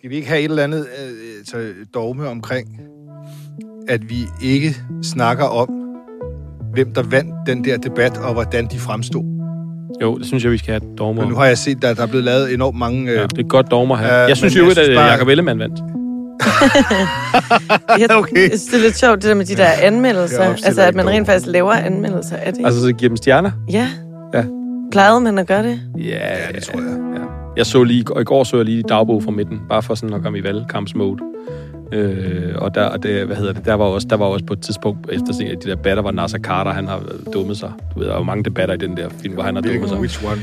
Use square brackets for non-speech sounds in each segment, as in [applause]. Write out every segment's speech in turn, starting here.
Skal vi ikke have et eller andet øh, så dogme omkring, at vi ikke snakker om, hvem der vandt den der debat, og hvordan de fremstod? Jo, det synes jeg, vi skal have dogmer Men nu har jeg set, at der er blevet lavet enormt mange... Øh, Ja, det er godt dogmer her. Ja, jeg synes jo, at synes bare- Jacob Ellemann vandt. [laughs] Jeg, Okay. jeg synes, det er lidt sjovt, det der med de der anmeldelser. Altså, at man rent faktisk laver anmeldelser af det. Altså, så giver dem stjerner? ja. Ja. Plejede man at gøre det? Ja, Ja, det tror jeg. Ja. Jeg så lige, og i går så jeg lige dagbog fra midten, bare for sådan at komme i valgkampsmode. Øh, og der, og det, hvad hedder det, der var også, der var også på et tidspunkt efter af de der debatter, hvor Nasser Carter, han har dummet sig. Du ved, der er jo mange debatter i den der film, hvor han har dummet sig. which one?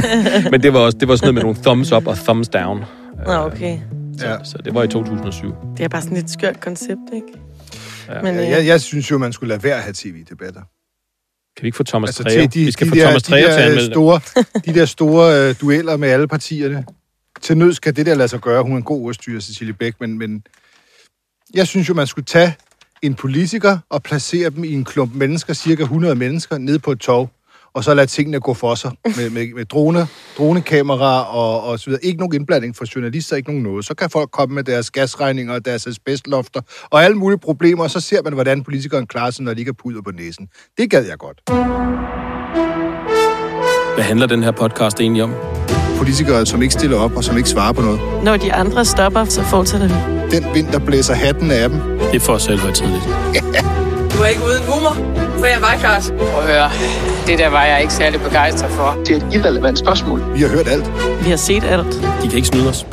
[laughs] Men det var også det var sådan noget med nogle thumbs up og thumbs down. Nå, okay. Så, Ja. så det var i 2007. Det er bare sådan et skørt koncept, ikke? Ja. Men, øh, Jeg, jeg synes jo, man skulle lade være at have tv-debatter. Kan vi ikke få Thomas Altså til de, vi skal de få der, Thomas Trejo de til at der anmelde store, [laughs] de der store øh, dueller med alle partierne. Til nød skal det der lade sig gøre. Hun er en god ordstyrer, Cecilie Bæk, men, men jeg synes jo, man skulle tage en politiker og placere dem i en klump mennesker, cirka 100 mennesker, ned på et tog, og så lade tingene gå for sig med, med, med droner, dronekameraer og, og så videre. Ikke nogen indblanding for journalister, ikke nogen noget. Så kan folk komme med deres gasregninger og deres asbestlofter og alle mulige problemer, og så ser man, hvordan politikeren klarer sig, når de ikke har puder på næsen. Det gad jeg godt. Hvad handler den her podcast egentlig om? Politikere, som ikke stiller op og som ikke svarer på noget. Når de andre stopper, så fortsætter vi. Den vind, der blæser hatten af dem. Det er for os selv højtidligt. Du er ikke uden humor, for jeg var klart. Prøv at høre, det der var jeg ikke særlig begejstret for. Det er et irrelevant spørgsmål. Vi har hørt alt. Vi har set alt. De kan ikke snyde os. [laughs]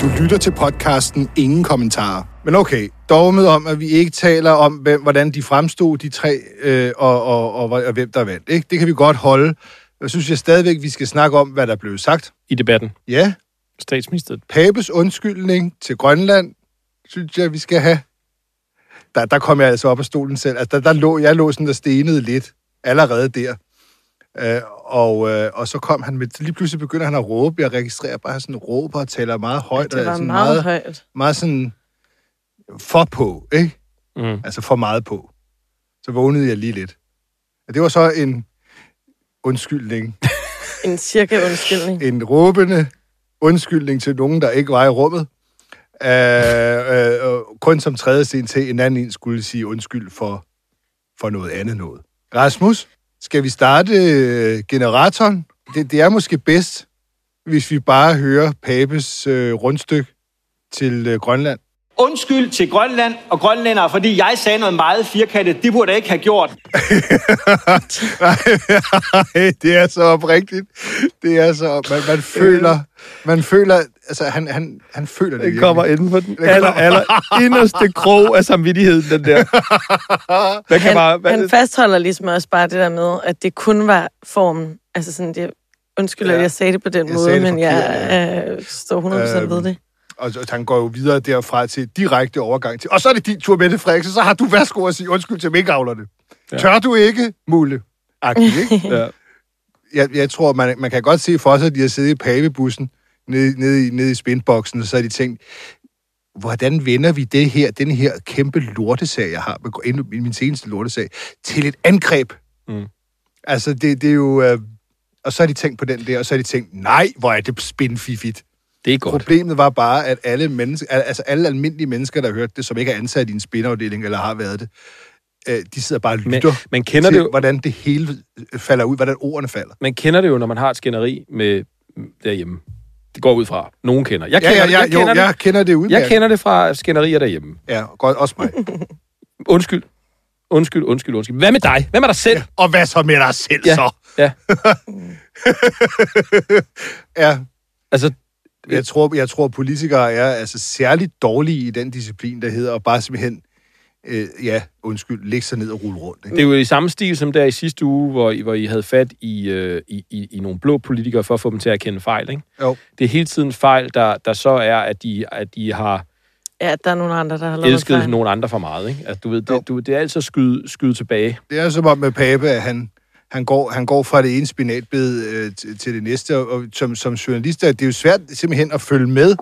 Du lytter til podcasten Ingen Kommentarer. Men okay, dogmet om, at vi ikke taler om, hvem, hvordan de fremstod, de tre, øh, og, og, og, og, og hvem der vandt. Ikke? Det kan vi godt holde. Jeg synes jeg stadigvæk, vi skal snakke om, hvad der blev sagt. I debatten. Ja, Statsministeriet. Papes undskyldning til Grønland, synes jeg, vi skal have. Der, der kom jeg altså op af stolen selv. Altså, der, der lå, jeg lå sådan der stenede lidt allerede der. Øh, og, øh, og så kom han med, lige pludselig begynder han at råbe. Jeg registrerer bare sådan råber og taler meget højt. Det og var sådan meget højt. meget sådan for på, ikke? Mm. Altså for meget på. Så vågnede jeg lige lidt. Og det var så en undskyldning. [laughs] En cirka undskyldning. En råbende undskyldning til nogen, der ikke var i rummet. Uh, uh, uh, kun som tredje scene til, en anden en skulle sige undskyld for, for noget andet noget. Rasmus, skal vi starte uh, generatoren? Det, det er måske bedst, hvis vi bare hører Papes uh, rundstykke til uh, Grønland. Undskyld til Grønland og grønlændere, fordi jeg sagde noget meget firkantet. Det burde jeg ikke have gjort. [laughs] Nej, det er så oprigtigt. Det er så... Man, man føler... Man føler... Altså, han, han, han føler det Den kommer inden for den aller, aller inderste krog af samvittigheden, den der. Den kan Han, bare... Hvad, han fastholder ligesom også bare det der med, at det kun var formen. Altså sådan, det, undskyld, Ja. at jeg sagde det på den Jeg måde, men jeg forkert, øh, står 100% Øhm, ved det. Og, og han går jo videre derfra til direkte overgang til... Og så er det din tur, Mette Frederiksen. Så har du værsgo at sige undskyld til minkavlerne. Ja. Tør du ikke, Mulle? Agtigt, ikke? ja. Jeg, jeg tror, man, man kan godt se for sig, at de har siddet i pavebussen nede, nede, i, nede i spindboksen, og så har de tænkt, hvordan vender vi det her, den her kæmpe lortesag, jeg har, min seneste lortesag, til et angreb? Mm. Altså, det, det er jo... Øh, og så har de tænkt på den der, og så har de tænkt, nej, hvor er det spindfifigt. Det er godt. Problemet var bare, at alle, mennesker, al- altså alle almindelige mennesker, der har hørt det, som ikke er ansat i en spinafdeling, eller har været det, øh, de sidder bare og Men, lytter man, kender til, det jo, hvordan det hele falder ud, hvordan ordene falder. man kender det jo, når man har et skænderi med derhjemme. Det går ud fra. Nogen kender. Jeg Ja, kender, ja, det. ja, jeg kender jo, det. jeg kender det udmærket. Jeg kender det fra skænderier derhjemme. Ja, godt, også mig. [laughs] Undskyld. Undskyld, undskyld, undskyld. Hvad med dig? Hvad med dig selv? Og hvad så med dig selv, Ja. så? Ja. [laughs] Ja, Altså, jeg tror, jeg tror, politikere er altså særligt dårlige i den disciplin, der hedder at bare simpelthen, øh, ja, undskyld, lægge sig ned og rulle rundt. Ikke? det er jo i samme stil som der i sidste uge, hvor I, hvor I havde fat i, øh, i, i, i nogle blå politikere for at få dem til at erkende fejl. Ikke? Jo. Det er hele tiden fejl, der, der så er, at de, at de har Ja, der er nogle andre, der har lavet elsket fejl. nogle andre for meget. Ikke? Altså, du ved, det, du, det er altid skyde, skyde tilbage. Det er som om med Pape, at han, han, går, han går fra det ene spinatbed øh, til, til det næste, og, og som, som journalist er det jo svært simpelthen at følge med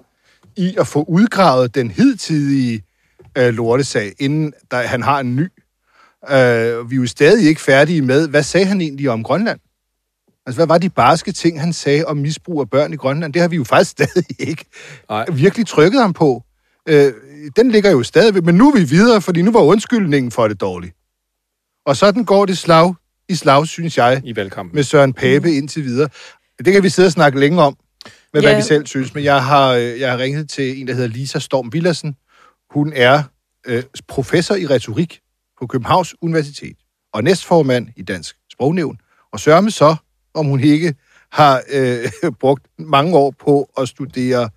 i at få udgravet den hidtidige øh, lortesag, inden der, han har en ny. Øh, vi er jo stadig ikke færdige med, hvad sagde han egentlig om Grønland? Altså, hvad var de barske ting, han sagde om misbrug af børn i Grønland? Det har vi jo faktisk [laughs] stadig ikke Nej. virkelig trykket ham på. Øh, den ligger jo stadigvæk, men nu er vi videre, fordi nu var undskyldningen for det dårligt. Og sådan går det slag i slag, synes jeg, I valgkampen. med Søren Pape indtil videre. Det kan vi sidde og snakke længe om, med hvad Ja. vi selv synes, men jeg har, øh, jeg har ringet til en, der hedder Lisa Storm Villersen. Hun er øh, professor i retorik på Københavns Universitet og næstformand i Dansk Sprognævn. Og sørger med så, om hun ikke har øh, [laughs] brugt mange år på at studere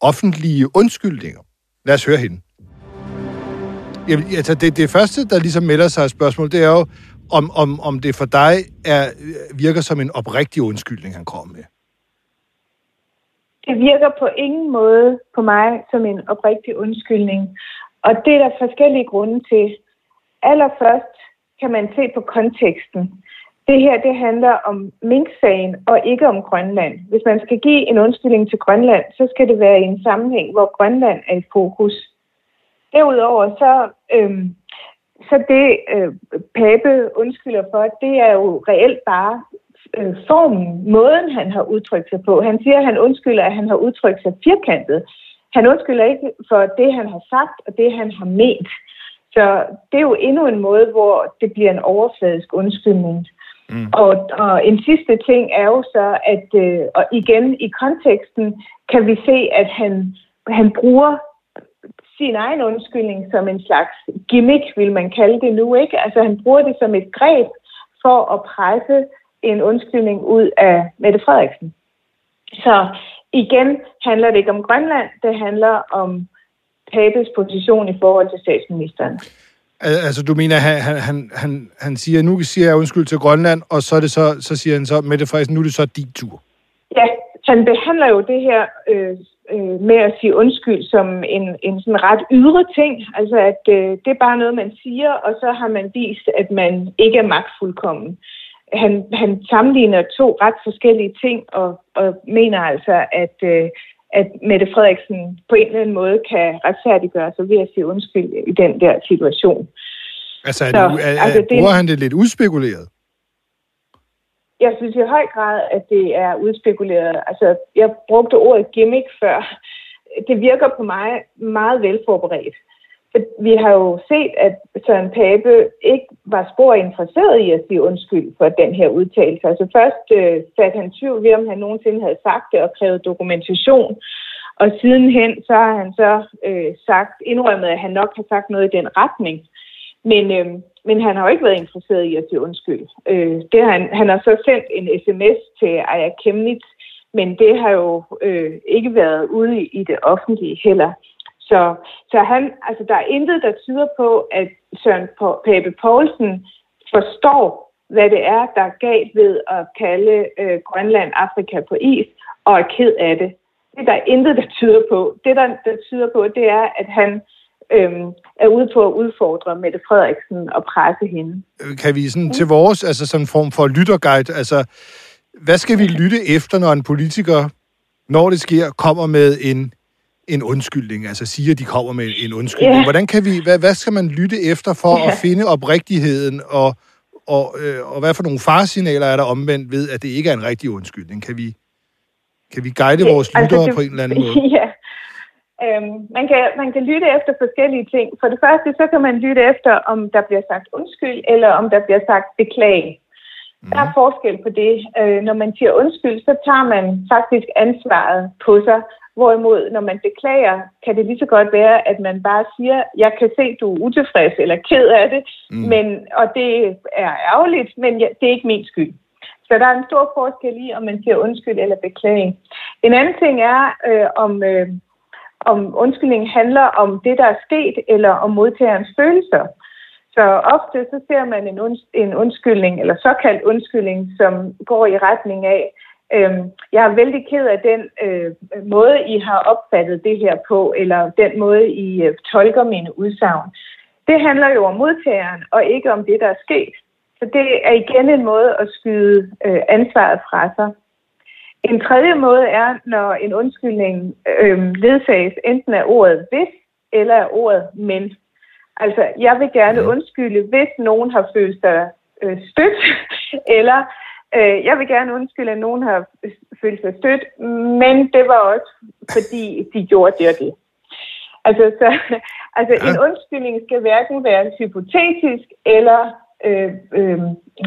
offentlige undskyldninger. Lad os høre hende. Jamen, altså det, det første, der ligesom melder sig af spørgsmål, det er jo, om, om, om det for dig er, øh, virker som en oprigtig undskyldning, han kommer med. Det virker på ingen måde på mig som en oprigtig undskyldning. Og det er der forskellige grunde til. Allerførst kan man se på konteksten. Det her, det handler om Mink-sagen og ikke om Grønland. Hvis man skal give en undskyldning til Grønland, så skal det være i en sammenhæng, hvor Grønland er i fokus. Derudover så, øhm, så det øh, Pape undskylder for, det er jo reelt bare øh, formen, måden han har udtrykt sig på. Han siger, at han undskylder, at han har udtrykt sig firkantet. Han undskylder ikke for det, han har sagt og det, han har ment. Så det er jo endnu en måde, hvor det bliver en overfladisk undskyldning. Mm. Og, og en sidste ting er jo så, at øh, og igen i konteksten kan vi se, at han, han bruger sin egen undskyldning som en slags gimmick, vil man kalde det nu, ikke? Altså han bruger det som et greb for at presse en undskyldning ud af Mette Frederiksen. Så igen handler det ikke om Grønland, det handler om Pabes position i forhold til statsministeren. Al- Altså, du mener, han, han, han, han, siger, nu siger jeg undskyld til Grønland, og så, er det så, så siger han så, Mette Frederiksen, nu er det så din tur. Ja, han behandler jo det her øh, øh, med at sige undskyld som en, en sådan ret ydre ting. Altså, at øh, det er bare noget, man siger, og så har man vist, at man ikke er magtfuldkommen. Han, han sammenligner to ret forskellige ting, og, og mener altså, at, øh, at Mette Frederiksen på en eller anden måde kan retfærdiggøre sig ved at sige undskyld i den der situation. Altså, er Så, det, u- er, altså, altså, det- bruger han det lidt udspekuleret? Jeg synes i høj grad, at det er udspekuleret. Altså, jeg brugte ordet gimmick før. Det virker på mig meget velforberedt. Vi har jo set, at Søren Pape ikke var spor interesseret i at sige undskyld for den her udtalelse. Altså først øh, satte han tvivl ved, om han nogensinde havde sagt det og krævet dokumentation. Og sidenhen så har han så øh, sagt, indrømmet, at han nok har sagt noget i den retning. Men, øh, men han har jo ikke været interesseret i at sige undskyld. Øh, det har han, han har så sendt en sms til Aya Kemnitz, men det har jo øh, ikke været ude i, i det offentlige heller. Så, så han, altså, der er intet, der tyder på, at Søren Pape Poulsen forstår, hvad det er, der er galt ved at kalde øh, Grønland Afrika på is, og er ked af det. Det er der intet, der tyder på. Det, der, der tyder på, det er, at han øhm, er ude på at udfordre Mette Frederiksen og presse hende. Kan vi sådan til vores, altså sådan en form for lytterguide, altså, hvad skal vi lytte efter, når en politiker, når det sker, kommer med en, en undskyldning, altså siger, de kommer med en undskyldning. Ja. Hvordan kan vi, hvad, hvad skal man lytte efter for Ja. at finde oprigtigheden, og, og, øh, og hvad for nogle faresignaler er der omvendt ved, at det ikke er en rigtig undskyldning? Kan vi, kan vi guide vores lyttere på en eller anden måde? [laughs] Ja. Øhm, man, kan, man kan lytte efter forskellige ting. For det første, så kan man lytte efter, om der bliver sagt undskyld, eller om der bliver sagt beklage. Mm. Der er forskel på det. Øh, når man siger undskyld, så tager man faktisk ansvaret på sig. Hvorimod, når man beklager, kan det lige så godt være, at man bare siger, jeg kan se, du er utilfreds eller ked af det, mm. men, og det er ærgerligt, men ja, det er ikke min skyld. Så der er en stor forskel i, om man siger undskyld eller beklage. En anden ting er, øh, om, øh, om undskyldningen handler om det, der er sket, eller om modtagerens følelser. Så ofte så ser man en, unds- en undskyldning, eller såkaldt undskyldning, som går i retning af, øh, jeg er vældig ked af den øh, måde, I har opfattet det her på, eller den måde, I øh, tolker mine udsagn. Det handler jo om modtageren, og ikke om det, der er sket. Så det er igen en måde at skyde øh, ansvaret fra sig. En tredje måde er, når en undskyldning øh, ledsages enten af ordet hvis eller af ordet men. Altså, jeg vil gerne undskylde, hvis nogen har følt sig øh, stødt, [laughs] eller Øh, jeg vil gerne undskylde, at nogen har følt sig stødt, men det var også, fordi de gjorde det og det. Altså, så, [laughs] altså ja. en undskyldning skal hverken være hypotetisk eller øh, øh,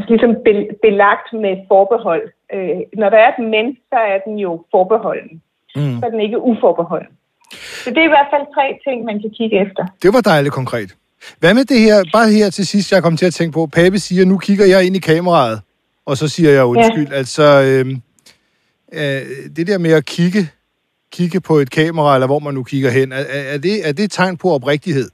ligesom be- belagt med forbehold. Øh, når der er et men, så er den jo forbeholden. Mm. Så er den ikke uforbeholden. Så det er i hvert fald tre ting, man kan kigge efter. Det var dejligt konkret. Hvad med det her, bare her til sidst, jeg kom til at tænke på, Pape siger, nu kigger jeg ind i kameraet, og så siger jeg undskyld. Ja. Altså, øh, øh, det der med at kigge, kigge på et kamera, eller hvor man nu kigger hen, er, er, det, er det et tegn på oprigtighed?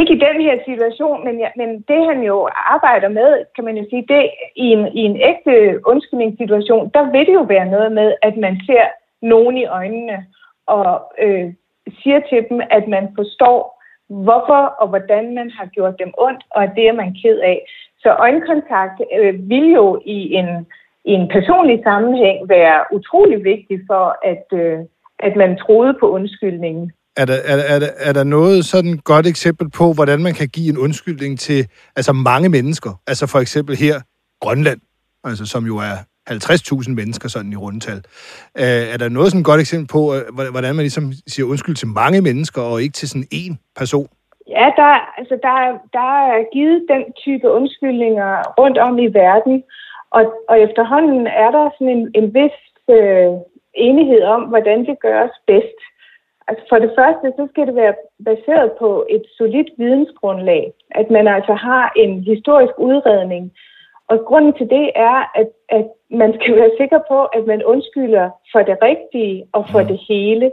Ikke i den her situation, men, ja, men det han jo arbejder med, kan man jo sige, det i en, i en ægte undskyldningssituation, der vil det jo være noget med, at man ser nogen i øjnene og øh, siger til dem, at man forstår, hvorfor og hvordan man har gjort dem ondt, og at det er man ked af. Så øjenkontakt øh, vil jo i en, i en personlig sammenhæng være utrolig vigtig for, at, øh, at man troede på undskyldningen. Er der, er, der, er, der, er der noget sådan godt eksempel på, hvordan man kan give en undskyldning til altså mange mennesker? Altså for eksempel her Grønland, altså som jo er 50.000 mennesker sådan i rundtal. Øh, er der noget sådan et godt eksempel på, øh, hvordan man ligesom siger undskyld til mange mennesker, og ikke til sådan én person? Ja, der, altså der, der er givet den type undskyldninger rundt om i verden, og, og efterhånden er der sådan en, en vis øh, enighed om, hvordan det gøres bedst. Altså for det første, så skal det være baseret på et solidt vidensgrundlag, at man altså har en historisk udredning, og grunden til det er, at, at man skal være sikker på, at man undskylder for det rigtige og for mm. det hele.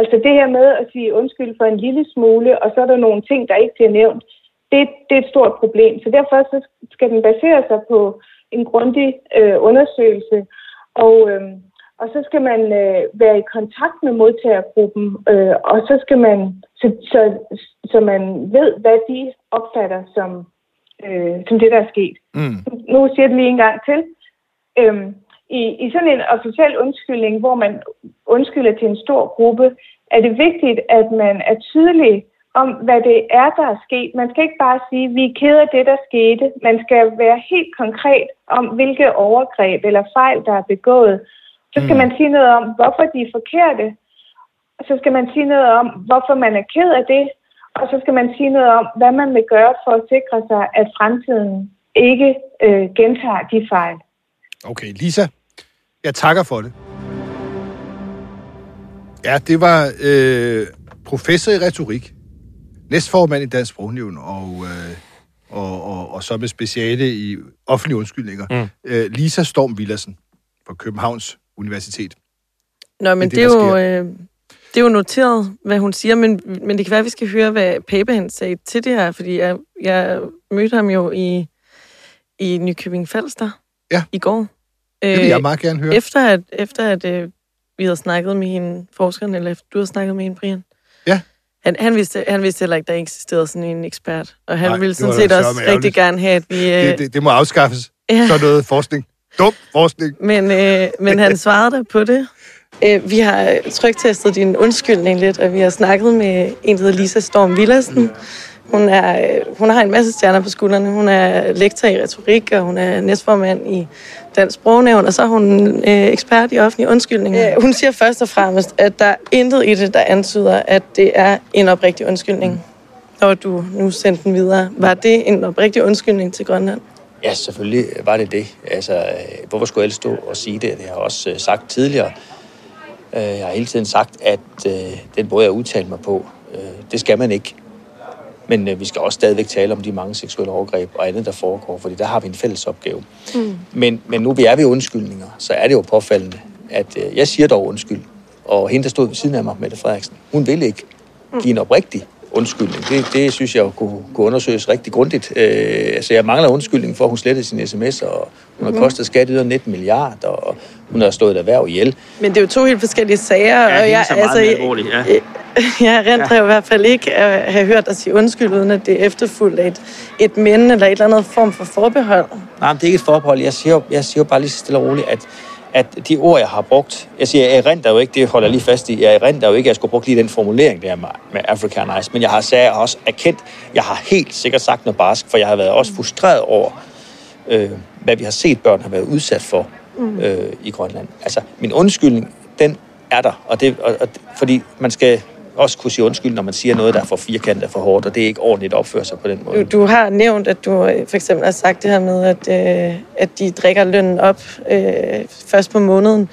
Altså det her med at sige undskyld for en lille smule, og så er der nogle ting, der ikke bliver nævnt, det, det er et stort problem. Så derfor så skal den basere sig på en grundig øh, undersøgelse, og, øh, og så skal man øh, være i kontakt med modtagergruppen, øh, og så skal man, så, så, så man ved, hvad de opfatter som øh, som det, der er sket. Mm. Nu siger jeg det lige en gang til. Øhm, i, I sådan en officiel undskyldning, hvor man undskylder til en stor gruppe, er det vigtigt, at man er tydelig om, hvad det er, der er sket. Man skal ikke bare sige, vi er ked af det, der skete. Man skal være helt konkret om, hvilke overgreb eller fejl, der er begået. Så skal mm. man sige noget om, hvorfor de er forkerte. Og så skal man sige noget om, hvorfor man er ked af det, og så skal man sige noget om, hvad man vil gøre for at sikre sig, at fremtiden ikke øh, gentager de fejl. Okay, Lisa, jeg takker for det. Ja, det var øh, professor i retorik, næstformand i Dansk Sprognævn, og, øh, og, og, og så med speciale i offentlige undskyldninger. Mm. Øh, Lisa Storm Villersen fra Københavns Universitet. Nå, men det, det, det er jo... Øh, det er jo noteret, hvad hun siger, men, men det kan være, at vi skal høre, hvad Pape han sagde til det her, fordi jeg, jeg mødte ham jo i, i Nykøbing Falster ja. i går. Det vil jeg øh, meget gerne høre. Efter at, efter at øh, vi havde snakket med hende, forskeren, eller du havde snakket med hende, Brian. Ja. Han, han, vidste, han vidste heller ikke, der eksisterede sådan en ekspert. Og han Nej, ville sådan set også rigtig gerne have, at vi... Øh, det, det, det må afskaffes. Ja. Så noget forskning. Dum forskning. Men, øh, men han svarede der på det, Øh, vi har trygtestet din undskyldning lidt, og vi har snakket med en, der hedder Lisa Storm Villersen. Hun, er, øh, hun har en masse stjerner på skuldrene. Hun er lektor i retorik, og hun er næstformand i Dansk Sprognævn, og så er hun øh, ekspert i offentlige undskyldninger. Øh, hun siger først og fremmest, at der er intet i det, der antyder, at det er en oprigtig undskyldning. Og du nu sendte den videre. Var det en oprigtig undskyldning til Grønland? Ja, selvfølgelig var det det. Altså, øh, hvorfor skulle jeg stå og sige det? Det har jeg også sagt tidligere. Øh, jeg har hele tiden sagt, at øh, den måde, jeg udtaler mig på, øh, det skal man ikke. Men øh, vi skal også stadigvæk tale om de mange seksuelle overgreb og andet, der foregår, fordi der har vi en fælles opgave. Mm. Men, men nu vi er ved undskyldninger, så er det jo påfaldende, at øh, jeg siger dog undskyld. Og hende, der stod ved siden af mig, Mette Frederiksen, hun vil ikke give en oprigtig undskyldning. Det, det synes jeg kunne, kunne undersøges rigtig grundigt. Øh, altså, jeg mangler undskyldning for, at hun slettede sin sms, og hun har mhm. kostet skatteyder 19 milliarder, og hun har stået erhverv ihjel. Men det er jo to helt forskellige sager. Ja, og jeg, er altså, alvorligt, ja. [laughs] Jeg rent ja. i hvert fald ikke at have hørt dig sige undskyld, uden at det er efterfuldt af et, et minde eller et eller andet form for forbehold. Nej, det er ikke et forbehold. Jeg siger, jeg siger bare lige stille og roligt, at at de ord, jeg har brugt, jeg siger, jeg erindrer jo ikke, det holder jeg lige fast i, jeg erindrer jo ikke, at jeg skulle bruge lige den formulering der med, med African Ice, men jeg har, jeg har også erkendt, jeg har helt sikkert sagt noget barsk, for jeg har været også frustreret over øh, hvad vi har set børn har været udsat for øh, i Grønland. Altså, min undskyldning, den er der, og det, og, og, fordi man skal også kunne sige undskyld, når man siger noget, der er for firkantet og for hårdt, og det er ikke ordentligt opført sig på den måde. Du, du har nævnt, at du øh, for eksempel har sagt det her med, at, øh, at de drikker lønnen op øh, først på måneden.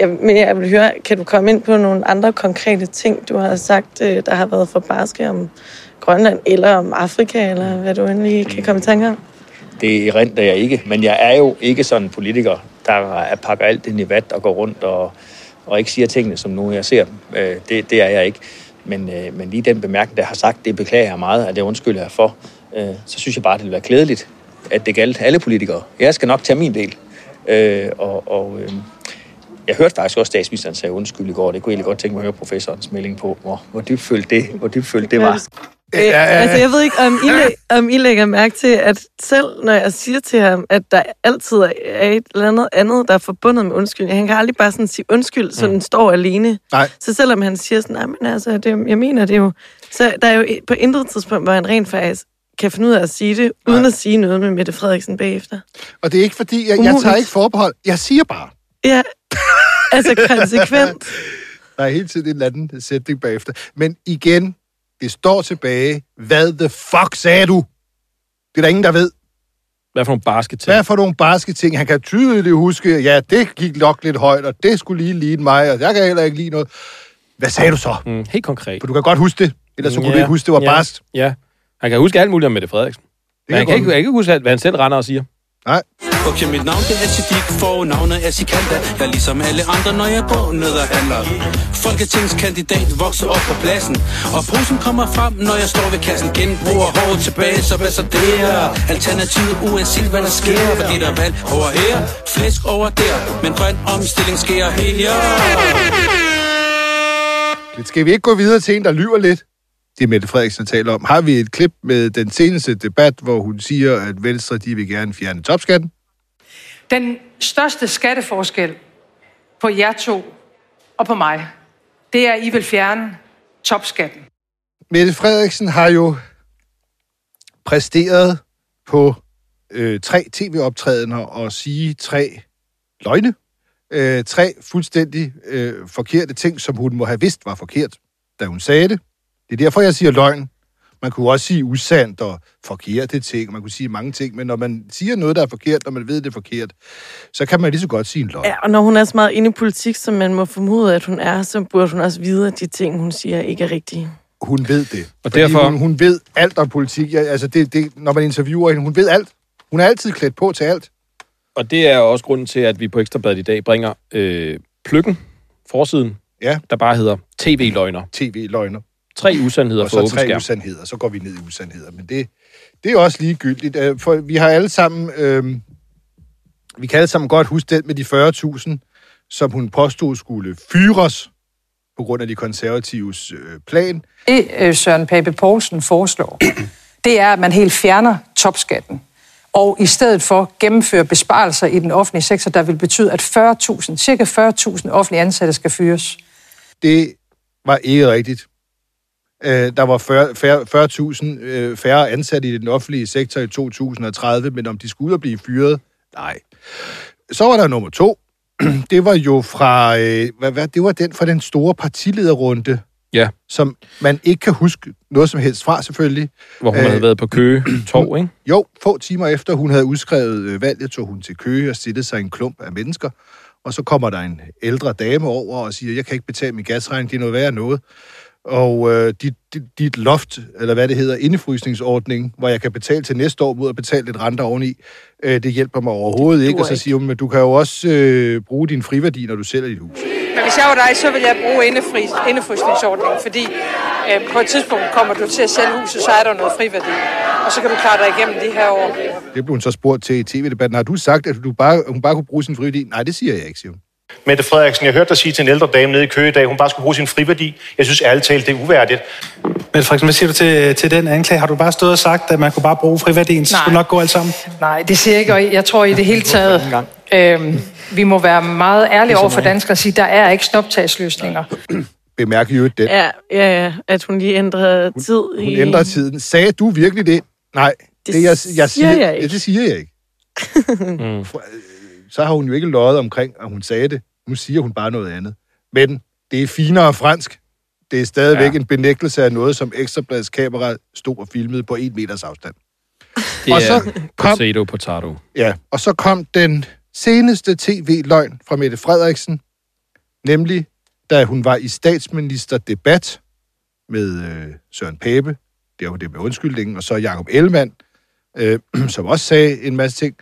Jeg, men jeg vil høre, kan du komme ind på nogle andre konkrete ting, du har sagt, øh, der har været for barske om Grønland, eller om Afrika, eller hvad du endelig kan komme i tanke om? Det erindrer jeg ikke, men jeg er jo ikke sådan en politiker, der pakker alt det i vat og går rundt og, og ikke siger tingene, som nu jeg ser dem. Øh, det, det er jeg ikke. Men, øh, men lige den bemærkning, der har sagt, det beklager jeg meget, at det undskylder jeg for. Øh, så synes jeg bare, det vil være klædeligt, at det galt alle politikere. Jeg skal nok tage min del. Øh, og, og øh, jeg hørte faktisk også, at statsministeren sagde undskyld i går. Det kunne jeg egentlig godt tænke mig at høre professorens melding på, hvor, hvor dybfølt det, hvor dybfølt det var. Ja, ja, ja. Altså, jeg ved ikke, om I, læ- om I lægger mærke til, at selv når jeg siger til ham, at der altid er et eller andet andet, der er forbundet med undskyld, han kan aldrig bare sådan sige undskyld, så mm. den står alene. Nej. Så selvom han siger sådan, nej, men altså, det, jeg mener det jo, så der er jo på intet tidspunkt, hvor han rent faktisk kan finde ud af at sige det, uden Nej. at sige noget med Mette Frederiksen bagefter. Og det er ikke fordi, jeg, jeg tager ikke forbehold. Jeg siger bare. Ja, altså konsekvent. [laughs] Der er hele tiden en eller anden sætning bagefter. Men igen, det står tilbage. Hvad the fuck sagde du? Det er der ingen, der ved. Hvad for nogle barske ting? Hvad for nogle barske ting? Han kan tydeligt huske, ja, det gik nok lidt højt, og det skulle lige ligne mig, og jeg kan heller ikke lide noget. Hvad sagde du så? Mm, helt konkret. For du kan godt huske det, ellers så kunne ja, du ikke huske, det var ja, barst. Ja, han kan huske alt muligt om Mette Frederiksen. Det han kan ikke, ikke huske, hvad han selv render og siger. Nej. Okay, mit navn det er Siddiq, fornavnet er Sikanda Jeg er ligesom alle andre, når jeg går ned og handler Folketingskandidat vokser op på pladsen Og posen kommer frem, når jeg står ved kassen Genbruger hårdt tilbage, så hvad så det er Alternativet uanset hvad der sker Fordi der er valg over her, flæsk over der Men grøn omstilling sker her Skal vi ikke gå videre til en, der lyver lidt? det Mette Frederiksen taler om. Har vi et klip med den seneste debat, hvor hun siger, at Venstre de vil gerne fjerne topskatten? Den største skatteforskel på jer to og på mig, det er, at I vil fjerne topskatten. Mette Frederiksen har jo præsteret på øh, tre tv-optrædener og sige tre løgne. Øh, tre fuldstændig øh, forkerte ting, som hun må have vidst var forkert, da hun sagde det. Det er derfor, jeg siger løgn. Man kunne også sige usandt og forkerte ting. Man kunne sige mange ting, men når man siger noget, der er forkert, når man ved, det er forkert, så kan man lige så godt sige en løgn. Ja, og når hun er så meget inde i politik, som man må formode, at hun er, så burde hun også vide, at de ting, hun siger, ikke er rigtige. Hun ved det. Og derfor... Hun, hun ved alt om politik. Ja, altså, det, det, når man interviewer hende, hun ved alt. Hun er altid klædt på til alt. Og det er også grunden til, at vi på Ekstrabladet i dag bringer øh, pløkken, forsiden, ja. der bare hedder TV-løgner. TV-løgner. Tre usandheder for åben skærm. tre usandheder, så går vi ned i usandheder. Men det, det er også ligegyldigt. Øh, for vi har alle sammen... Øh, vi kan alle sammen godt huske den med de 40.000, som hun påstod skulle fyres på grund af de konservatives øh, plan. Det øh, Søren Pape Poulsen foreslår, [clears throat] det er, at man helt fjerner topskatten og i stedet for gennemføre besparelser i den offentlige sektor, der vil betyde, at 40.000, cirka 40.000 offentlige ansatte skal fyres. Det var ikke rigtigt. Øh, der var 40.000 øh, færre ansatte i den offentlige sektor i 2030, men om de skulle ud og blive fyret, nej. Så var der nummer to. [clears throat] Det var jo fra, øh, hvad, hvad, det var den fra den store partilederrunde, ja. som man ikke kan huske noget som helst fra, selvfølgelig. Hvor hun Æh, havde været på Køge [clears throat] Torv, ikke? Jo, få timer efter hun havde udskrevet valget, tog hun til Køge og stillede sig en klump af mennesker. Og så kommer der en ældre dame over og siger, jeg kan ikke betale min gasregning, det er noget værd noget og øh, dit, dit, dit loft, eller hvad det hedder, indefrysningsordning, hvor jeg kan betale til næste år mod at betale lidt renter oveni, øh, det hjælper mig overhovedet ikke. Og så siger hun, at du kan jo også øh, bruge din friværdi, når du sælger dit hus. Men hvis jeg var dig, så vil jeg bruge indefrys, indefrysningsordningen, fordi øh, på et tidspunkt kommer du til at sælge huset, så er der noget friværdi. Og så kan du klare dig igennem de her år. Det blev hun så spurgt til i tv-debatten. Har du sagt, at du bare, hun bare kunne bruge sin friværdi? Nej, det siger jeg ikke, siger hun. Mette Frederiksen, jeg hørte dig sige til en ældre dame nede i Køge i dag, hun bare skulle bruge sin friværdi. Jeg synes ærligt talt, det er uværdigt. Mette Frederiksen, hvad siger du til, til den anklage? Har du bare stået og sagt, at man kunne bare bruge friværdien, så skulle nok gå alt sammen? Nej, det siger jeg ikke, og jeg tror i det hele taget, øhm, vi må være meget ærlige over for danskere og sige, der er ikke snoptagsløsninger. [clears throat] Bemærk jo det. Ja, ja, ja, at hun lige ændrede tid. Hun, hun ændrede tiden. Sagde du virkelig det? Nej, det, det jeg, jeg siger, siger jeg ikke. Ja, det siger jeg ikke. [laughs] Mm. Så har hun jo ikke løjet omkring, at hun sagde det. Nu siger hun bare noget andet. Men det er finere fransk. Det er stadigvæk ja. En benægtelse af noget, som Ekstrabladets kamera stod og filmede på en meters afstand. Det Og så kom- potato, potato. Ja, og så kom den seneste tv-løgn fra Mette Frederiksen, nemlig da hun var i statsministerdebat med øh, Søren Pape, det var det med undskyldningen, og så Jacob Ellemann, øh, [clears throat] som også sagde en masse ting,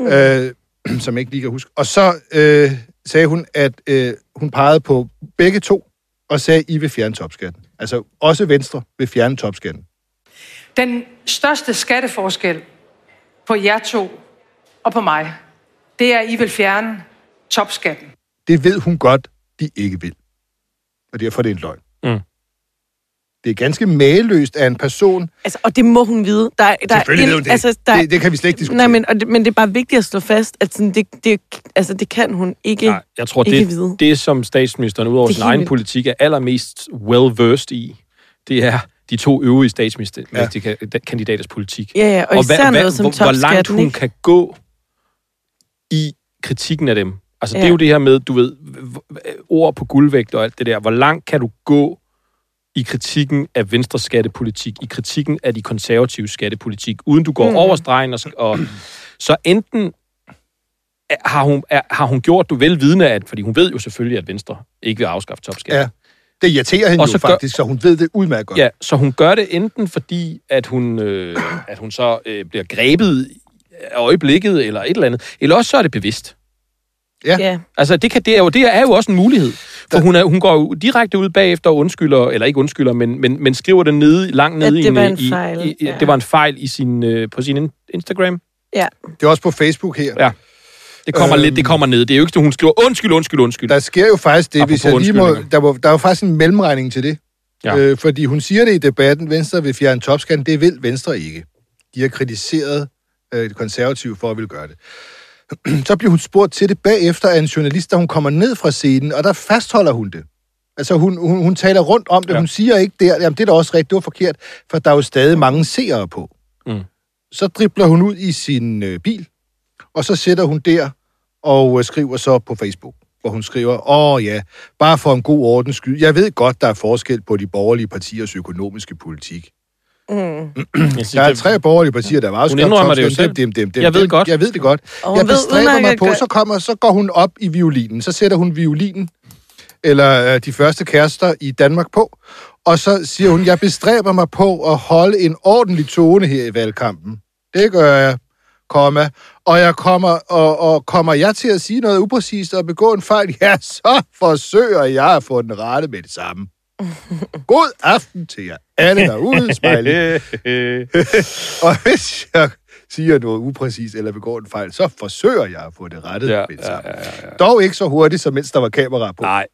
øh, [clears throat] som jeg ikke lige kan huske. Og så øh, sagde hun, at øh, hun pegede på begge to, og sagde, at I vil fjerne topskatten. Altså også Venstre vil fjerne topskatten. Den største skatteforskel på jer to og på mig, det er, at I vil fjerne topskatten. Det ved hun godt, de ikke vil. Og derfor er det en løgn. Det er ganske mageløst af en person. Altså, og det må hun vide. Der, der Selvfølgelig ved hun det. Altså, der, Det- det kan vi slet ikke diskutere. Nej, men, og det, men det er bare vigtigt at slå fast, at sådan, det, det, altså, det kan hun ikke, Nej, jeg tror, ikke det, vide. det, som statsministeren, udover Det er sin egen vildt. politik, er allermest well-versed i, det er de to øvrige statsministerkandidaters politik. Ja, ja, og især noget som hvor, hvor langt hun ikke? kan gå i kritikken af dem. Altså, det er Ja. jo det her med, du ved, ord på guldvægt og alt det der. Hvor langt kan du gå i kritikken af Venstres skattepolitik, i kritikken af de konservative skattepolitik, uden du går Mm. over stregen. Og, og, så enten har hun, er, har hun gjort du vel vidne at, fordi hun ved jo selvfølgelig, at Venstre ikke vil afskaffe topskatten. Ja. Det irriterer hende Og jo så gør- faktisk, så hun ved det udmærket godt. Ja, så hun gør det enten fordi, at hun, øh, at hun så øh, bliver grebet af øjeblikket, eller et eller andet, eller også så er det bevidst. Ja. ja. Altså, det, kan, det, er jo, det er jo også en mulighed. For hun, er, hun går direkte ud bagefter og undskylder, eller ikke undskylder, men, men, men skriver det nede, langt nede det i, var en i, fejl, i, i ja. det var en fejl i sin, øh, på sin in- Instagram. Ja. Det er også på Facebook her. Ja. Det kommer, Øhm. lidt, det kommer ned. Det er jo ikke, så hun skriver undskyld, undskyld, undskyld. Der sker jo faktisk det, hvis jeg Apropos lige må... Der, var, der er jo faktisk en mellemregning til det. Ja. Øh, fordi hun siger det i debatten, Venstre vil fjerne topskatten. Det vil Venstre ikke. De har kritiseret øh, det konservative for at ville gøre det. [clears throat] så bliver hun spurgt til det bagefter af en journalist, da hun kommer ned fra scenen, og der fastholder hun det. Altså, hun, hun, hun taler rundt om det. Ja. Hun siger ikke der, jamen det er da også rigtigt, det var forkert, for der er jo stadig mange seere på. Mm. Så dribler hun ud i sin øh, bil, og så sætter hun der og øh, skriver så på Facebook, hvor hun skriver, åh ja, bare for en god ordens skyld. Jeg ved godt, der er forskel på de borgerlige partiers økonomiske politik. Mm. Der er tre borgerlige partier, der var Hun indrømmer det jo selv. Dem, dem, dem, Jeg ved dem. godt. Jeg ved det godt. Og hun Jeg bestræber mig på, så, kommer, så går hun op i violinen. Så sætter hun violinen, eller øh, de første kærester i Danmark på, og så siger hun, jeg bestræber mig på at holde en ordentlig tone her i valgkampen. Det gør jeg, komma. Og jeg kommer, og, og kommer jeg til at sige noget upræcist og begå en fejl, ja, så forsøger jeg at få den rette med det samme. God aften til jer alle derude, smiley. [laughs] og hvis jeg siger noget upræcist eller begår en fejl, så forsøger jeg at få det rettet Ja, med ja, ja, ja, ja. Dog ikke så hurtigt, som mens der var kamera på. Nej.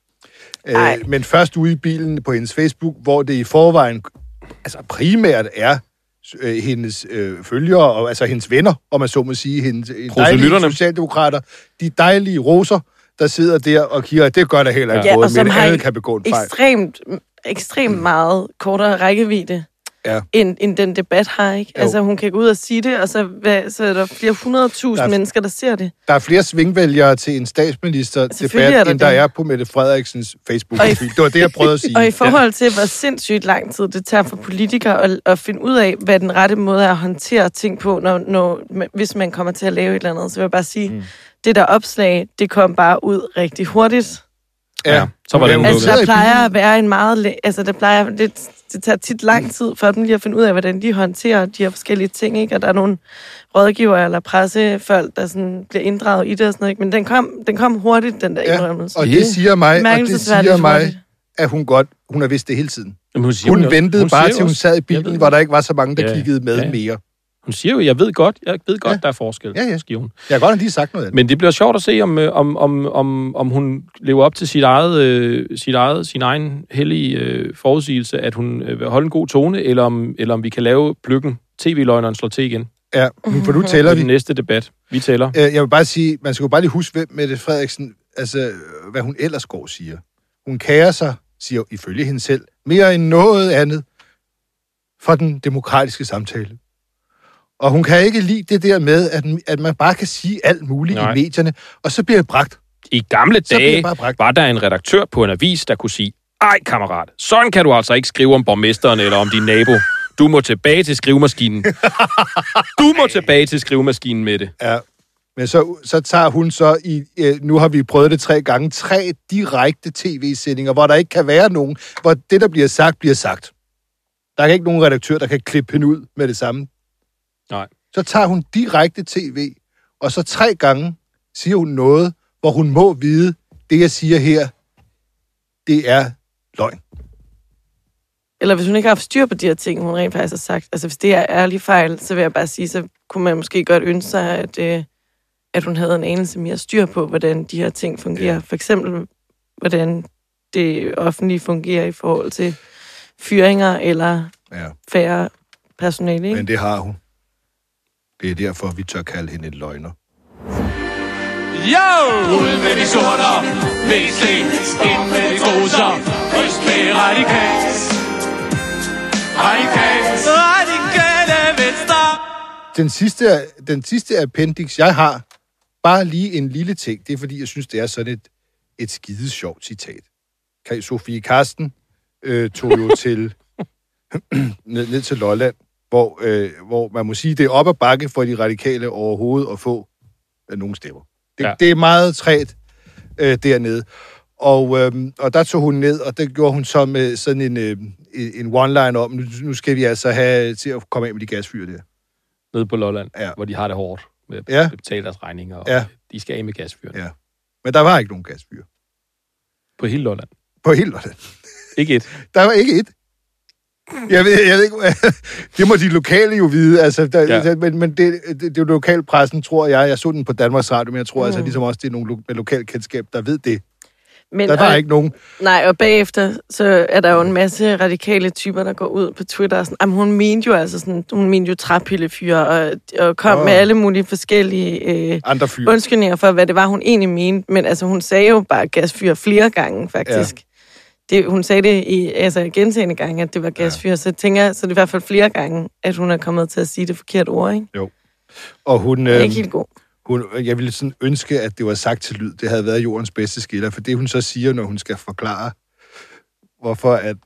Øh, men først ude i bilen på hendes Facebook, hvor det i forvejen altså primært er øh, hendes øh, følgere, og, altså hendes venner, om man så må sige, hendes øh, dejlige socialdemokrater, de dejlige roser, der sidder der og kigger, det gør der heller ikke Ja, som men alle kan begå en fejl. ekstremt, ekstremt meget kortere rækkevidde, Ja. end, end den debat har, ikke? Jo. Altså, hun kan gå ud og sige det, og så, hvad, så er der flere hundredtusind Der er- mennesker, der ser det. Der er flere svingvælgere til en er statsminister-debat, der end der det. er på Mette Frederiksens facebook Og i- Det var det, jeg prøvede at sige. [laughs] Og i forhold til, hvor sindssygt lang tid det tager for politikere at, at finde ud af, hvad den rette måde er at håndtere ting på, når, når, hvis man kommer til at lave et eller andet, så vil jeg bare sige, mm. Det der opslag, det kom bare ud rigtig hurtigt. Ja, så var det Hun Altså, der plejer at være en meget... Altså, der plejer... Det, det tager tit lang tid for dem lige at finde ud af, hvordan de håndterer de her forskellige ting, ikke? Og der er nogle rådgiver eller pressefolk, der sådan bliver inddraget i det og sådan noget, ikke? Men den kom, den kom hurtigt, den der Ja, indrømmelse. og det siger mig, og det siger mig, at hun godt, hun har vidst det hele tiden. Jamen, hun siger, Hun jo- ventede hun bare til hun sad i bilen, hvor der ikke var så mange, der Ja, kiggede med ja. mere. Hun siger jo, jeg ved godt, jeg ved godt, Ja. der er forskel, Ja, ja. siger hun. Jeg har godt lige sagt noget. Men det bliver sjovt at se, om, øh, om, om, om, om hun lever op til sit eget, øh, sit eget, sin egen hellige øh, forudsigelse, at hun øh, vil holde en god tone, eller om, eller om vi kan lave pløkken, tv-løgneren slår til igen. Ja, for nu [laughs] tæller vi. den næste debat. Vi tæller. Øh, Jeg vil bare sige, man skal jo bare lige huske, hvem Mette Frederiksen, altså, hvad hun ellers går siger. Hun kærer sig, siger ifølge hende selv, mere end noget andet for den demokratiske samtale. Og hun kan ikke lide det der med, at, at man bare kan sige alt muligt Nej. i medierne, og så bliver det bragt. I gamle dage var der en redaktør på en avis, der kunne sige, ej kammerat, sådan kan du altså ikke skrive om borgmesteren eller om din nabo. Du må tilbage til skrivemaskinen. [laughs] Du må tilbage til skrivemaskinen med det. Ja. Men så, så tager hun så i, øh, nu har vi prøvet det tre gange, tre direkte tv-sendinger, hvor der ikke kan være nogen, hvor det, der bliver sagt, bliver sagt. Der er ikke nogen redaktør, der kan klippe hende ud med det samme. Nej. Så tager hun direkte tv, og så tre gange siger hun noget, hvor hun må vide, det jeg siger her, det er løgn. Eller hvis hun ikke har haft styr på de her ting, hun rent faktisk har sagt. Altså hvis det er ærlig fejl, så vil jeg bare sige, så kunne man måske godt ønske sig, at, øh, at hun havde en anelse mere styr på, hvordan de her ting fungerer. Ja. For eksempel, hvordan det offentlige fungerer i forhold til fyringer eller Ja. færre personale. Ikke? Men det har hun. Det er derfor, vi tør kalde hende en løgner. Yo! Ud med de sorter, VC, ind med de gruser, Øst med radikalt. Radikalt. Radikale venstre. Den sidste, den sidste appendix, jeg har, bare lige en lille ting. Det er, fordi jeg synes, det er sådan et, et skide sjovt citat. Kan Sofie Karsten øh, tog jo til [clears throat] ned, ned til Lolland, hvor, øh, hvor man må sige, det er op ad bakke for de radikale overhovedet at få øh, nogle stemmer. Det, Ja. det er meget træt øh, dernede. Og, øh, og der tog hun ned, og det gjorde hun så med sådan en, øh, en one-line om, nu, nu skal vi altså have til at komme af med de gasfyr der. Nede på Lolland, Ja. hvor de har det hårdt med at Ja. betale deres regninger. Og Ja. De skal af med gasfyrene. Ja. Men der var ikke nogen gasfyr. På hele Lolland. På hele Lolland. Ikke et. Der var ikke et. [laughs] Jeg ved, jeg ved ikke, [laughs] det må de lokale jo vide, altså, der, Ja. ja. men, men det, det, det er jo lokalpressen, tror jeg. Jeg så den på Danmarks Radio, men jeg tror mm. altså Mm. ligesom også, det er nogle lo- med lokalkendskab, der ved det. Men, Der var og- ikke nogen. Nej, og bagefter, så er der jo en masse radikale typer, der går ud på Twitter og sådan, jamen, hun mente jo altså sådan, hun mente jo træpillefyr, og, og kom oh. med alle mulige forskellige øh, Andre fyr. undskyldninger for, hvad det var, hun egentlig mente. Men altså, hun sagde jo bare gasfyr flere gange, faktisk. Ja. Det, hun sagde det i altså, gentagende gange, at det var gasfyr, ja. så jeg tænker, så er det i hvert fald flere gange, at hun er kommet til at sige det forkerte ord, ikke? Og hun, Det er øh, ikke helt god. hun, jeg ville sådan ønske, at det var sagt til lyd. Det havde været jordens bedste skiller, for det hun så siger, når hun skal forklare, hvorfor at,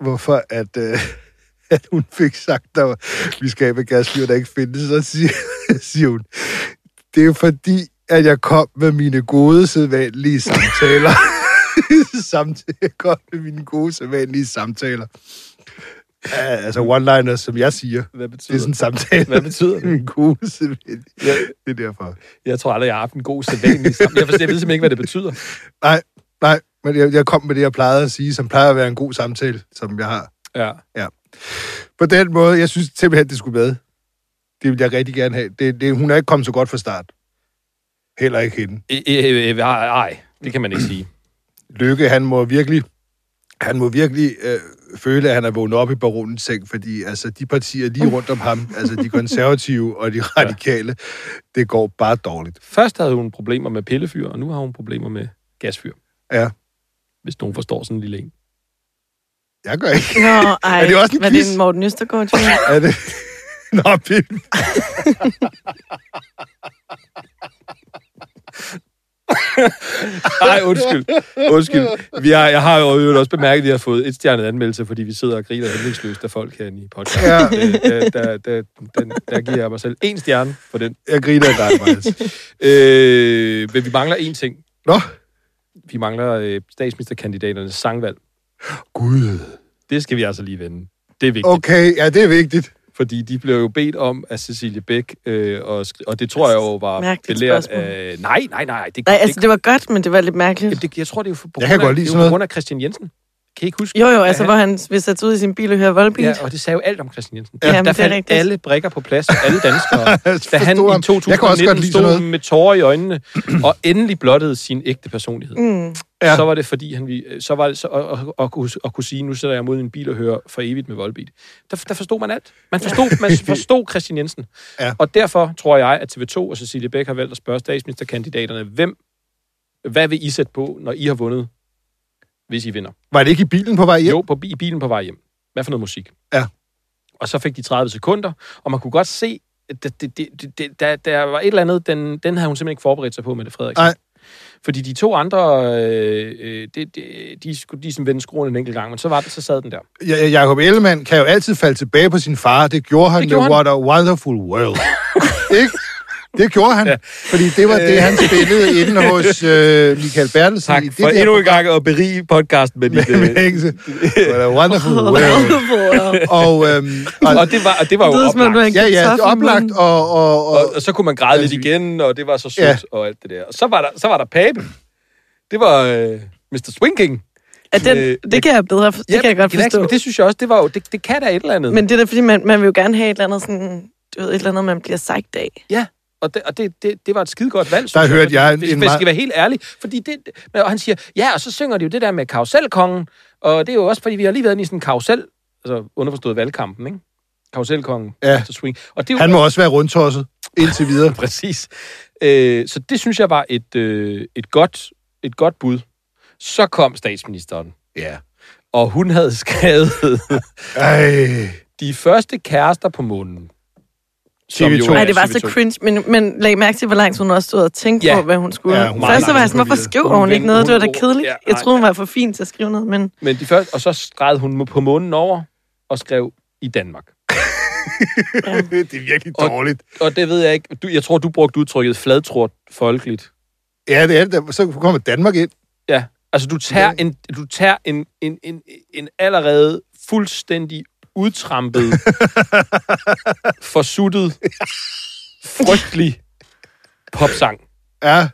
hvorfor at, øh, [laughs] at hun fik sagt, at vi skal have med gasfyr, der ikke findes, så siger, [laughs] siger hun, det er fordi, at jeg kom med mine gode, sædvanlige samtaler. [laughs] Samtale, jeg kom med mine gode, sædvanlige samtaler. Ja, altså one-liners, som jeg siger. Hvad Det betyder er sådan en samtale. Hvad betyder det? Min gode, sædvanlige. Ja. Det er derfor. Jeg tror aldrig, jeg har haft en god sædvanlig sammen. Jeg, forstår, jeg ved simpelthen ikke, hvad det betyder. Nej, nej, men jeg, jeg kom med det, jeg plejede at sige, som plejer at være en god samtale, som jeg har. Ja. Ja. På den måde, jeg synes simpelthen, det skulle med. Det vil jeg rigtig gerne have. Det, det, hun er ikke kommet så godt fra start. Heller ikke hende. Nej, det kan man ikke sige. Lykke, han må virkelig, han må virkelig øh, føle, at han er vågnet op i baronens seng, fordi altså, de partier lige rundt om ham, [laughs] altså de konservative og de radikale, det går bare dårligt. Først havde hun problemer med pillefyr, og nu har hun problemer med gasfyr. Ja. Hvis nogen forstår sådan en lille en. Jeg gør ikke. Nå, [laughs] ej, Er det også en var quiz? det en Morten Østergaard? tror jeg? [laughs] Er det? Nå, Pille. [laughs] Nej, undskyld. Undskyld. Vi har, jeg har jo også bemærket, at vi har fået et stjernet anmeldelse, fordi vi sidder og griner hæmningsløst af folk herinde i podcasten. Ja. Der, der, der, der, der giver jeg mig selv en stjerne for den. Jeg griner af dig, Mads. Øh, men vi mangler én ting. Nå? Vi mangler øh, statsministerkandidaternes sangvalg. Gud. Det skal vi altså lige vende. Det er vigtigt. Okay, ja, det er vigtigt. Fordi de blev jo bedt om af Cecilie Bæk, øh, og, og det tror jeg jo var Mærkeligt belært spørgsmål. af... Nej, nej, nej. Det, Nej, altså, det var godt, men det var lidt mærkeligt. det, jeg tror, det er jo på Jeg grund kan af, godt lide det er sådan jo på grund af Christian Jensen. Kan I ikke huske? Jo, jo, altså, han- hvor han vil sætte ud i sin bil og høre voldbeat. Ja, og det sagde jo alt om Christian Jensen. Ja, der er faldt rigtigt. alle brækker på plads, alle danskere. [laughs] da han Forstod i ham. Jeg kan også godt 2019 lide sådan stod noget. med tårer i øjnene, og endelig blottede sin ægte personlighed. Mm. Ja. Så var det fordi, han, vi- så var det så, og, og, og, kunne, og kunne sige, nu sætter jeg mod en bil og hører for evigt med voldbeat. Der, der forstod man alt. Man forstod, [laughs] man forstod Christian Jensen. Ja. Og derfor tror jeg, at TV2 og Cecilie Bæk har valgt at spørge statsministerkandidaterne, hvem, hvad vil I sætte på, når I har vundet, hvis I vinder? Var det ikke i bilen på vej hjem? Jo, på, i bilen på vej hjem. Hvad for noget musik? Ja. Og så fik de 30 sekunder, og man kunne godt se det, det, det, det, der, der var et eller andet, den, den havde hun simpelthen ikke forberedt sig på, Mette Frederiksen. Nej. Fordi de to andre, øh, øh, det, det, de skulle de sådan vende skruen en enkelt gang, men så, var det, så sad den der. Ja, Jacob Ellemann kan jo altid falde tilbage på sin far. Det gjorde han Det jo. gjorde What a wonderful world. [laughs] ikke? Det gjorde han. Ja. Fordi det var det, han spillede inde hos øh, Michael Bertelsen. Tak i det for der endnu en gang at berige podcasten med dit... [laughs] med, [laughs] a wonderful world. og, øhm, og, og, det var, og det var jo Det oplagt. ja, ja, det er oplagt, og, og, og, Og, og så kunne man græde lidt igen, og det var så sødt Ja. og alt det der. Og så var der, så var der Pape. Det var øh, Mr. Swinking. At den, Øh, det kan jeg bedre, det kan jeg godt det, forstå. det synes jeg også, det var jo, det, det kan da et eller andet. Men det er da fordi, man, man vil jo gerne have et eller andet sådan, du ved, et eller andet, man bliver sagt af. Ja, og det, og det, det, det var et skide godt valg, Der hørte jeg en- hvis, en hvis jeg skal være helt ærlig. Fordi det, og han siger, ja, og så synger de jo det der med karuselkongen, og det er jo også, fordi vi har lige været i sådan en karusel, altså underforstået valgkampen, ikke? Karuselkongen, Ja. Mr. Swing. Og det han må også være rundtosset indtil videre. [laughs] Præcis. Øh, så det synes jeg var et, øh, et, godt, et godt bud. Så kom statsministeren, Ja. og hun havde [laughs] skrevet Ej. de første kærester på månen. Som TV2. jo Nej, det var så TV2. cringe, men, men lag mærke til, hvor langt hun også stod og tænkte Ja. på, hvad hun skulle. Ja, Ja, hun Først så var jeg sådan, hvorfor skriver Hun hun ikke noget? Det var da kedeligt. ja, Jeg troede, hun var for fin til at skrive noget, men Men de første, og så skrev hun på månen over og skrev i Danmark. [laughs] det er virkelig dårligt. Og det ved jeg ikke. Du, jeg tror, du brugte udtrykket fladtrådt folkeligt. Ja, det er det. Så kommer Danmark ind. Ja. Altså, du tager en, du tager en, en, en, en allerede fuldstændig udtrampet, [laughs] forsuttet, frygtelig popsang, Ja,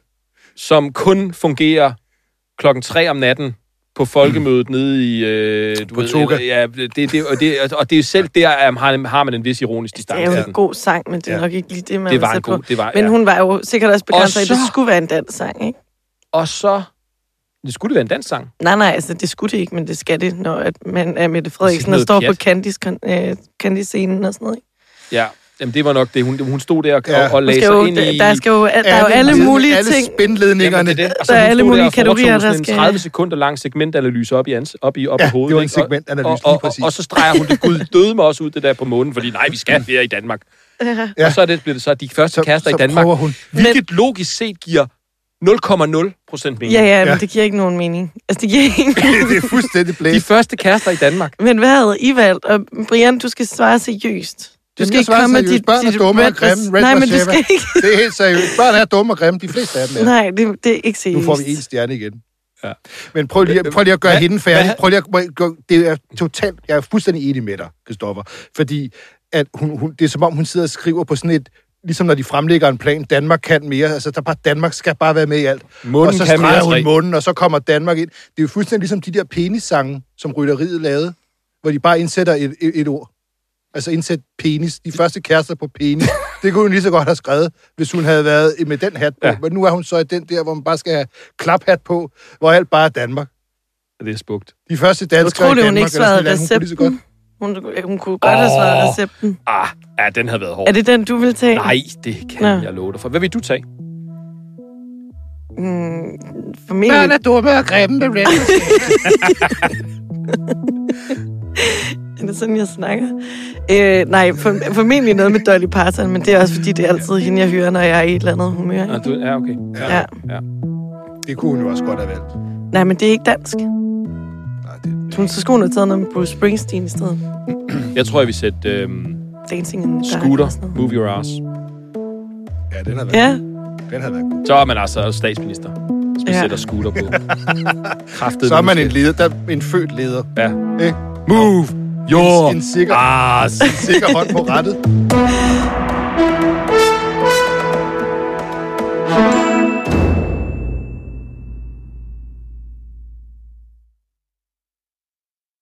som kun fungerer klokken 3 om natten på folkemødet nede i... Øh, du På ved, Toga. Ja, det, det, og, det, og det er selv der, um, har, har man en vis ironisk det distance. er jo en god sang, men det er Ja. nok ikke lige det, man Det var en god... på. Det var, Men ja. hun var jo sikkert også begrænset, at det skulle være en dansk sang, ikke? Og så... Det skulle det være en dansk sang. Nej, nej, altså det skulle det ikke, men det skal det, når at man er Mette Frederiksen og står pjat. på Candice, kon- øh, Candice-scenen og sådan noget. Ikke? Ja, Jamen, det var nok det. Hun, hun stod der og, Ja. ja. og Der lagde skal, sig jo, ind i... der, skal jo, der er jo alle mulige alle ting. spindledningerne. Jamen, det er det. Der er alle mulige og kategorier, der sådan en skal- 30 sekunder lang segmentanalyse op i, ans, op i, op Ja, i hovedet. det var en? Og- segmentanalyse, og, lige og, præcis. og, og, så streger hun det gud døde mig også ud, det der på månen, fordi nej, vi skal være i Danmark. Ja. Og så er det, blev det så de første Så- kærester så i Danmark, hun. hvilket logisk set giver 0,0 procent mening. Ja, ja, men Ja. det giver ikke nogen mening. Altså, det giver ikke [laughs] det er fuldstændig De blæst. første kærester i Danmark. Men hvad havde I valgt? Og Brian, du skal svare seriøst. Du skal svare seriøst. Børn er dumme og grimme. Red Nej, men du skal ikke... Det er helt seriøst. Børn er dumme og grimme. De fleste af dem er. Nej, det, det er ikke seriøst. Nu får vi en stjerne igen. Ja. Men prøv lige, prøv lige at gøre Hvad- hende færdig. Prøv lige at, gå- det er totalt, jeg er fuldstændig enig med dig, Christoffer. Fordi at hun, hun, det er som om, hun sidder og skriver på sådan et, ligesom når de fremlægger en plan, Danmark kan mere, altså der bare, Danmark skal bare være med i alt. Munden og så kan streger hun munden, og så kommer Danmark ind. Det er jo fuldstændig ligesom de der penissange, som rytteriet lavede, hvor de bare indsætter et, et, et ord. Altså indsæt penis. De første kærester på penis. [laughs] Det kunne hun lige så godt have skrevet, hvis hun havde været med den hat på. Ja. Men nu er hun så i den der, hvor man bare skal have klaphat på, hvor alt bare er Danmark. Det er spugt. De første Jeg danskere tror, i det Danmark. hun ikke eller sådan svarede noget, hun kunne lige så godt. recepten. Hun, hun kunne godt have svaret recepten. Ah, ja, den havde været hård. Er det den, du vil tage? Nej, det kan Nå. jeg love dig for. Hvad vil du tage? Mm, formentlig, dumme og grimme, det [laughs] er det sådan, jeg snakker? Øh, nej, for, formentlig noget med Dolly Parton, men det er også fordi, det er altid hende, jeg hører, når jeg er i et eller andet humør. Ah, Ikke? du, ja, okay. Ja. Det kunne hun jo også godt have valgt. Nej, men det er ikke dansk. Hun, så skulle hun have taget noget med Bruce Springsteen i stedet. Jeg tror, jeg vil sætte øhm, Dancing in the Scooter. Move Your Ass. ja, den har været, Ja, den har været god. Så er man altså statsminister, hvis man Ja. sætter Scooter på. [laughs] Kraftet Så er man en leder, der er en født leder. Ja. Ikke? Move Your En, en, sikker, Ass. en sikker hånd på rettet.